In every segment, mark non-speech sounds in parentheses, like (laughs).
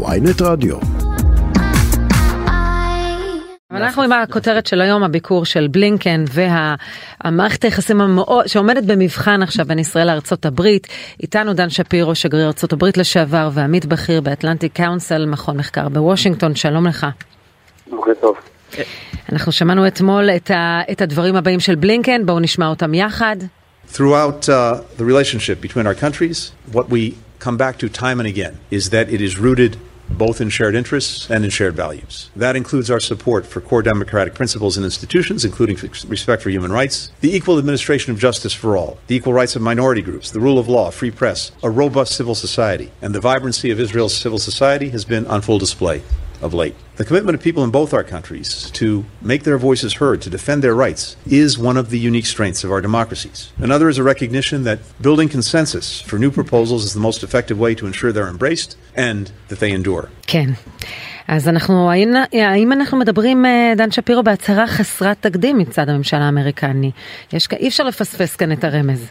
ויינט רדיו. אנחנו עם הכותרת של היום, הביקור של בלינקן והמערכת היחסים המאוד, שעומדת במבחן עכשיו בין ישראל לארצות הברית. איתנו דן שפירו, שגריר ארצות הברית לשעבר ועמית בכיר באטלנטיק קאונסל, מכון מחקר בוושינגטון, שלום לך. בוקר טוב. אנחנו שמענו אתמול את, ה, את הדברים הבאים של בלינקן, בואו נשמע אותם יחד. Throughout uh, the relationship between our countries, what we come back to time and again is that it is rooted both in shared interests and in shared values. That includes our support for core democratic principles and institutions, including respect for human rights, the equal administration of justice for all, the equal rights of minority groups, the rule of law, free press, a robust civil society, and the vibrancy of Israel's civil society has been on full display of late. The commitment of people in both our countries to make their voices heard, to defend their rights, is one of the unique strengths of our democracies. Another is a recognition that building consensus for new proposals is the most effective way to ensure they're embraced and that they endure. כן. אז אנחנו, האם אנחנו מדברים, דן שפירו, בהצהרה חסרת תקדים מצד הממשל האמריקני? יש, אי אפשר לפספס כאן את הרמז.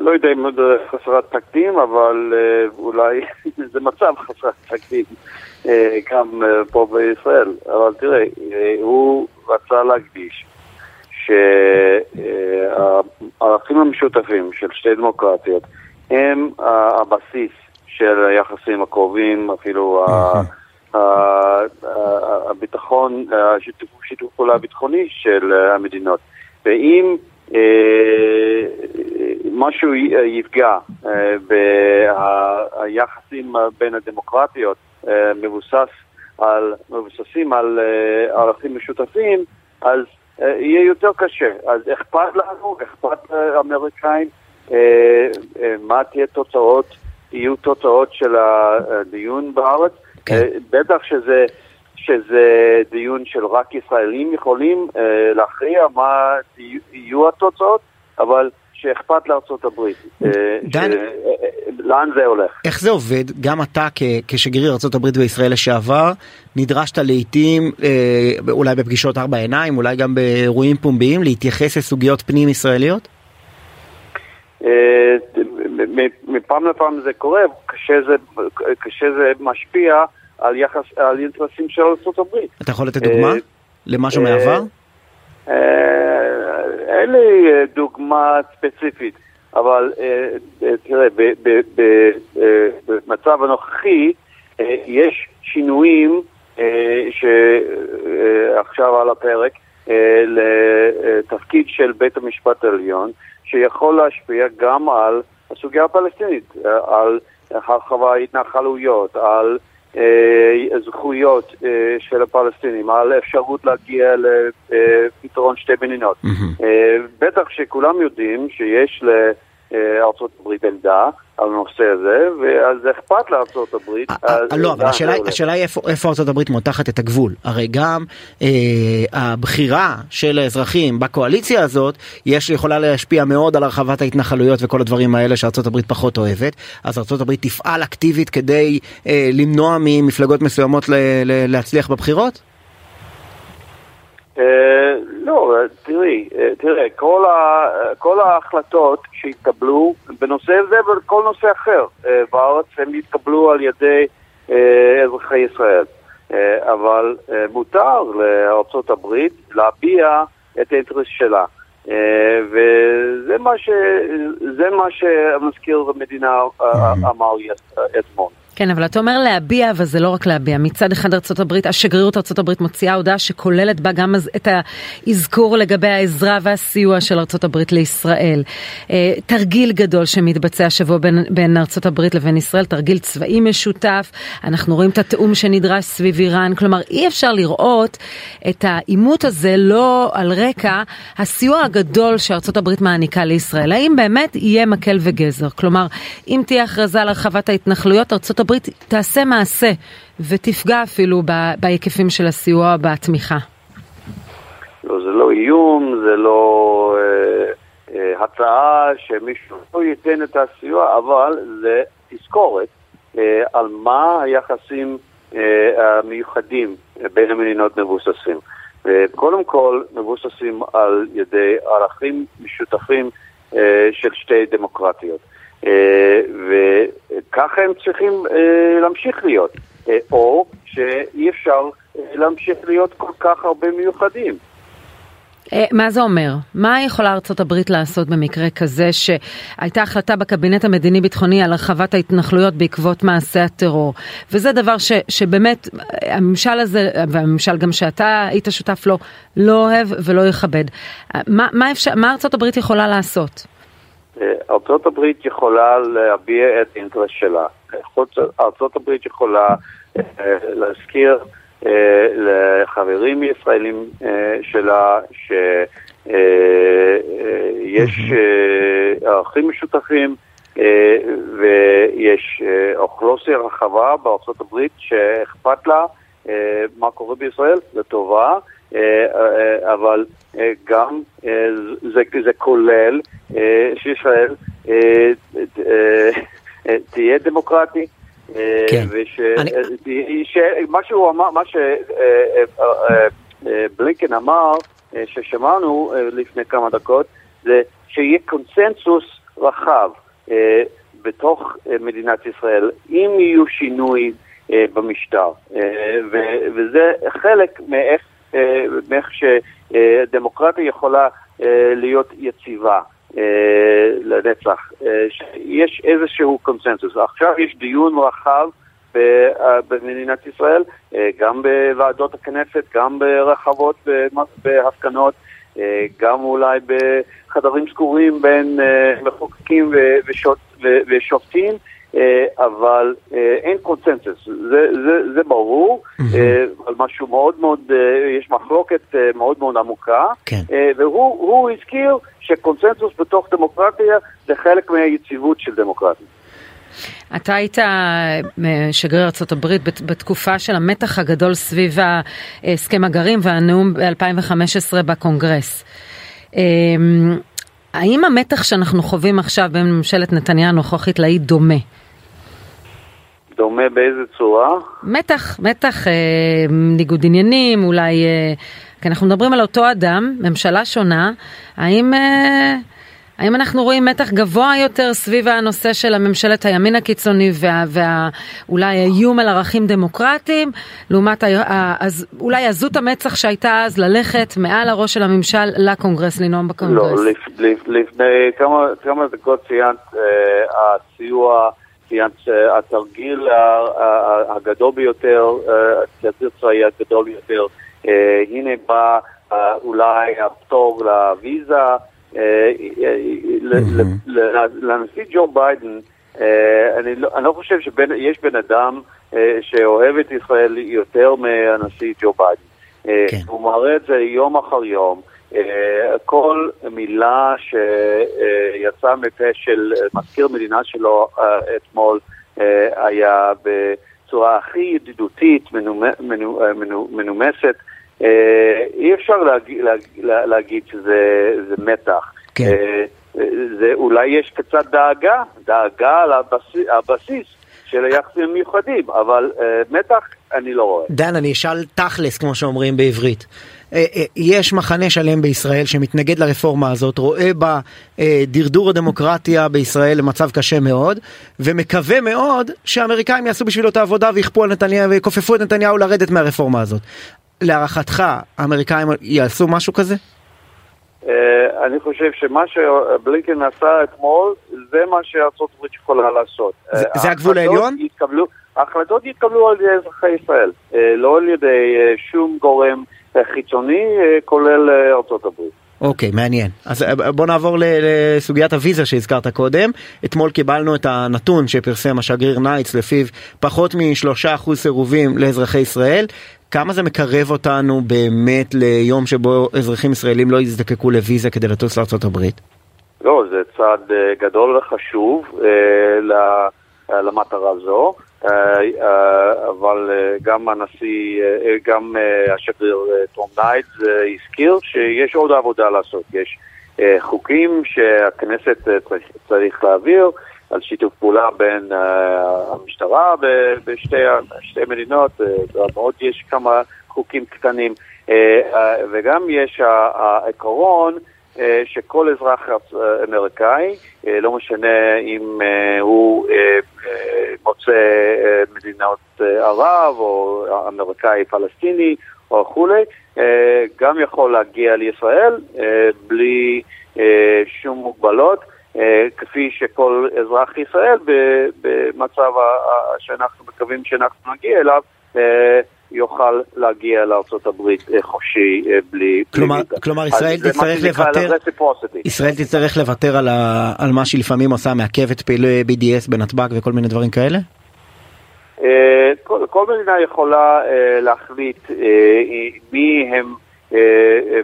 לא יודע אם זה חסרת תקדים, אבל אולי (laughs) זה מצב חסרת תקדים גם פה בישראל. אבל תראה, הוא רצה להקדיש שהערכים המשותפים של שתי דמוקרטיות הם הבסיס של היחסים הקרובים, אפילו הביטחון, שיתוף פעולה הביטחוני של המדינות. ואם משהו יפגע ביחסים בין הדמוקרטיות מבוסס על, מבוססים על ערכים משותפים, אז יהיה יותר קשה. אז אכפת לנו, אכפת לאמריקאים, מה תהיה תוצאות, יהיו תוצאות של הדיון בארץ. כן. בטח שזה... שזה דיון של רק ישראלים יכולים אה, להכריע מה יהיו התוצאות, אבל שאכפת לארצות הברית. אה, דן, ש... לאן זה הולך? איך זה עובד? גם אתה כ- כשגריר ארצות הברית וישראל לשעבר, נדרשת לעיתים, אה, אולי בפגישות ארבע עיניים, אולי גם באירועים פומביים, להתייחס לסוגיות פנים ישראליות? אה, מפעם לפעם זה קורה, קשה זה, משפיע. על יחס, על אינטרסים של ארה"ב. אתה יכול לתת דוגמה? למשהו מהעבר? אין לי דוגמה ספציפית, אבל תראה, במצב הנוכחי יש שינויים שעכשיו על הפרק לתפקיד של בית המשפט העליון, שיכול להשפיע גם על הסוגיה הפלסטינית, על הרחבה התנחלויות, על זכויות של הפלסטינים, על אפשרות להגיע לפתרון שתי מדינות. בטח שכולם יודעים שיש לארצות הברית עמדה על הנושא הזה, ואז אכפת לארצות הברית. לא, אבל השאלה היא איפה ארצות הברית מותחת את הגבול. הרי גם הבחירה של האזרחים בקואליציה הזאת, יש יכולה להשפיע מאוד על הרחבת ההתנחלויות וכל הדברים האלה שארצות הברית פחות אוהבת. אז ארצות הברית תפעל אקטיבית כדי למנוע ממפלגות מסוימות להצליח בבחירות? לא, תראי, תראה, כל, ה, כל ההחלטות שהתקבלו בנושא זה ובכל נושא אחר בארץ, הם התקבלו על ידי אזרחי ישראל. אבל מותר לארצות הברית להביע את האינטרס שלה. וזה מה, ש, מה שהמזכיר המדינה אמר אתמול. כן, אבל אתה אומר להביע, אבל זה לא רק להביע. מצד אחד ארה"ב, השגרירות ארה"ב מוציאה הודעה שכוללת בה גם את האזכור לגבי העזרה והסיוע של ארה"ב לישראל. תרגיל גדול שמתבצע השבוע בין, בין ארה"ב לבין ישראל, תרגיל צבאי משותף. אנחנו רואים את התיאום שנדרש סביב איראן. כלומר, אי אפשר לראות את העימות הזה לא על רקע הסיוע הגדול שארה"ב מעניקה לישראל. האם באמת יהיה מקל וגזר? כלומר, אם תהיה הכרזה על הרחבת ההתנחלויות, ארה"ב הברית תעשה מעשה ותפגע אפילו בהיקפים של הסיוע בתמיכה. לא, זה לא איום, זה לא אה, אה, הצעה שמישהו לא ייתן את הסיוע, אבל זה תזכורת אה, על מה היחסים אה, המיוחדים בין המדינות מבוססים. קודם כל מבוססים על ידי ערכים משותפים אה, של שתי דמוקרטיות. אה, וככה הם צריכים אה, להמשיך להיות, אה, או שאי אפשר להמשיך להיות כל כך הרבה מיוחדים. מה זה אומר? מה יכולה ארצות הברית לעשות במקרה כזה שהייתה החלטה בקבינט המדיני-ביטחוני על הרחבת ההתנחלויות בעקבות מעשי הטרור וזה דבר ש, שבאמת הממשל הזה והממשל גם שאתה היית שותף לו לא אוהב ולא יכבד. מה, מה, אפשר, מה ארצות הברית יכולה לעשות? אה, ארצות הברית יכולה להביע את האינטרס שלה. ארצות הברית יכולה אה, להזכיר אה, לחברים ישראלים שלה שיש ערכים משותפים ויש אוכלוסיה רחבה בארצות הברית שאכפת לה מה קורה בישראל לטובה, אבל גם זה, זה כולל שישראל תהיה דמוקרטי, כן. וש... אני... ש... מה שהוא אמר, מה שבלינקן אמר, ששמענו לפני כמה דקות, זה שיהיה קונסנזוס רחב בתוך מדינת ישראל, אם יהיו שינוי במשטר. וזה חלק מאיך, מאיך שדמוקרטיה יכולה להיות יציבה. אה, לנצח. אה, יש איזשהו קונסנזוס. עכשיו יש דיון רחב אה, במדינת ישראל, גם בוועדות הכנסת, גם ברחבות, בהפגנות, גם אולי בחדרים סגורים בין מחוקקים ושופטים. אה, אבל אה, אין קונצנזוס, זה, זה, זה ברור, אה, על משהו מאוד מאוד, יש מחלוקת מאוד מאוד עמוקה, כן. והוא הזכיר שקונצנזוס בתוך דמוקרטיה זה חלק מהיציבות של דמוקרטיה. אתה היית שגריר ארה"ב בתקופה של המתח הגדול סביב הסכם הגרעין והנאום ב-2015 בקונגרס. האם המתח שאנחנו חווים עכשיו בין ממשלת נתניהו הנוכחית להיא דומה? דומה באיזה צורה? מתח, מתח, אה, ניגוד עניינים, אולי... אה, כי אנחנו מדברים על אותו אדם, ממשלה שונה, האם... אה, האם אנחנו רואים מתח גבוה יותר סביב הנושא של הממשלת הימין הקיצוני ואולי האיום על ערכים דמוקרטיים, לעומת אז, אולי עזות המצח שהייתה אז ללכת מעל הראש של הממשל לקונגרס, לנאום בקונגרס? לא, לפ, לפ, לפני כמה, כמה דקות ציינת אה, הסיוע ציינת שהתרגיל הגדול ביותר, התרגיל הצבאי הגדול ביותר, אה, הנה בא אה, אולי הפטור לוויזה. אה, לנשיא ג'ו ביידן, אני לא, אני לא חושב שיש בן אדם שאוהב את ישראל יותר מהנשיא ג'ו ביידן. כן. הוא מראה את זה יום אחר יום. כל מילה שיצאה מפה של מזכיר מדינה שלו אתמול היה בצורה הכי ידידותית, מנומסת. אי אפשר להגיד, להגיד שזה מתח. כן. זה, אולי יש קצת דאגה, דאגה על הבסיס, הבסיס של היחסים המיוחדים, אבל מתח אני לא רואה. דן, אני אשאל תכלס, כמו שאומרים בעברית. אה, אה, יש מחנה שלם בישראל שמתנגד לרפורמה הזאת, רואה בה אה, דרדור הדמוקרטיה בישראל למצב קשה מאוד, ומקווה מאוד שהאמריקאים יעשו בשבילו את העבודה ויכפו על נתניהו ויכופפו את נתניהו לרדת מהרפורמה הזאת. להערכתך, האמריקאים יעשו משהו כזה? אני חושב שמה שבלינקן עשה אתמול, זה מה שארצות הברית יכולה לעשות. זה הגבול העליון? ההחלטות יתקבלו על ידי אזרחי ישראל, לא על ידי שום גורם חיצוני, אה, כולל אה, ארצות הברית. אוקיי, okay, מעניין. אז בוא נעבור לסוגיית הוויזה שהזכרת קודם. אתמול קיבלנו את הנתון שפרסם השגריר ניידס, לפיו פחות משלושה אחוז סירובים לאזרחי ישראל. כמה זה מקרב אותנו באמת ליום שבו אזרחים ישראלים לא יזדקקו לוויזה כדי לטוס לארה"ב? לא, זה צעד גדול וחשוב למטרה זו. אה, אה, אבל אה, גם הנשיא, גם השגריר תום ניידס הזכיר שיש עוד עבודה לעשות. יש חוקים שהכנסת צריך להעביר על שיתוף פעולה בין המשטרה בשתי מדינות, ועוד יש כמה חוקים קטנים, וגם יש העקרון שכל אזרח אמריקאי, לא משנה אם הוא מדינות ערב או אמריקאי פלסטיני או כולי, גם יכול להגיע לישראל בלי שום מוגבלות. כפי שכל אזרח ישראל במצב שאנחנו מקווים שאנחנו נגיע אליו יוכל להגיע לארה"ב אה, חופשי אה, בלי... כלומר, בלי כלומר ישראל תצטרך לוותר, ישראל תצטרך לוותר על, ה, על מה שהיא לפעמים עושה, מעכבת פעילי BDS בנתב"ג וכל מיני דברים כאלה? אה, כל, כל מדינה יכולה להחליט מי הם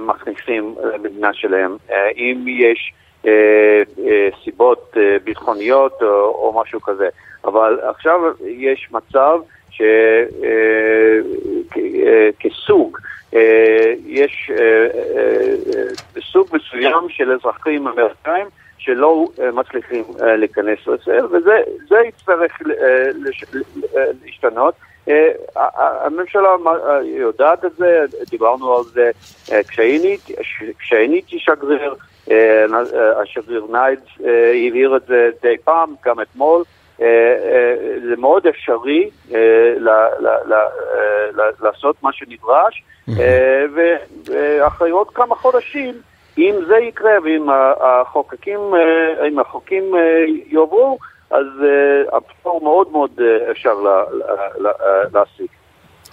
מכניסים למדינה שלהם, אם יש סיבות ביטחוניות או, משהו כזה, אבל עכשיו יש מצב שכסוג אה, יש אה, אה, סוג מסוים של אזרחים אמריקאים שלא מצליחים להיכנס לישראל, וזה יצטרך להשתנות. הממשלה יודעת את זה, דיברנו על זה כשהייתי שגריר, השגריר ניידס הבהיר את זה די פעם, גם אתמול. אה, אה, זה מאוד אפשרי אה, לעשות מה שנדרש, ואחרי עוד כמה חודשים, אם זה יקרה ואם החוקקים, אם החוקים יועברו, אז הפטור מאוד מאוד אפשר להשיג.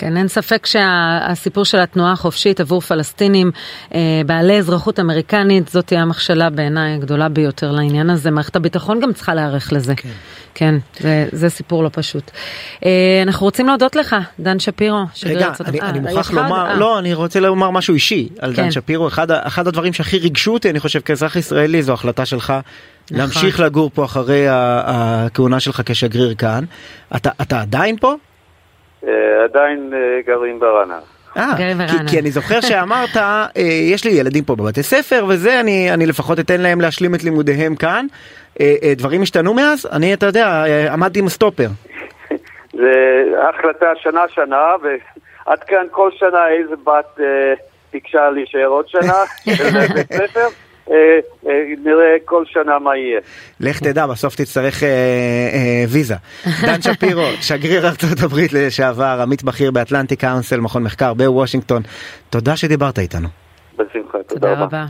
כן, אין ספק שהסיפור של התנועה החופשית עבור פלסטינים אה, בעלי אזרחות אמריקנית, זאת תהיה המכשלה בעיניי הגדולה ביותר לעניין הזה. מערכת הביטחון גם צריכה להיערך לזה. כן, כן זה, זה סיפור לא פשוט. אה, אנחנו רוצים להודות לך, דן שפירו. רגע, אני, אה, אני מוכרח לומר, אה. לא, אני רוצה לומר משהו אישי על כן. דן שפירו. אחד, אחד הדברים שהכי ריגשו אותי, אני חושב, כאזרח ישראלי, זו החלטה שלך. נכון. להמשיך לגור פה אחרי הכהונה שלך כשגריר כאן. אתה, אתה עדיין פה? אה, עדיין אה, גרים ברעננה. אה, כי, כי אני זוכר שאמרת, אה, יש לי ילדים פה בבתי ספר וזה, אני, אני לפחות אתן להם להשלים את לימודיהם כאן. דברים השתנו מאז? אני, אתה יודע, עמדתי עם סטופר. (laughs) זה החלטה שנה-שנה, ועד כאן כל שנה איזה בת אה, ביקשה להישאר עוד שנה (laughs) בבית ספר. אה, אה, נראה כל שנה מה יהיה. לך תדע, בסוף תצטרך אה, ויזה. דן שפירו, (laughs) שגריר ארצות הברית לשעבר, עמית בכיר באטלנטי קאונסל, מכון מחקר בוושינגטון, תודה שדיברת איתנו. בשמחה, תודה רבה.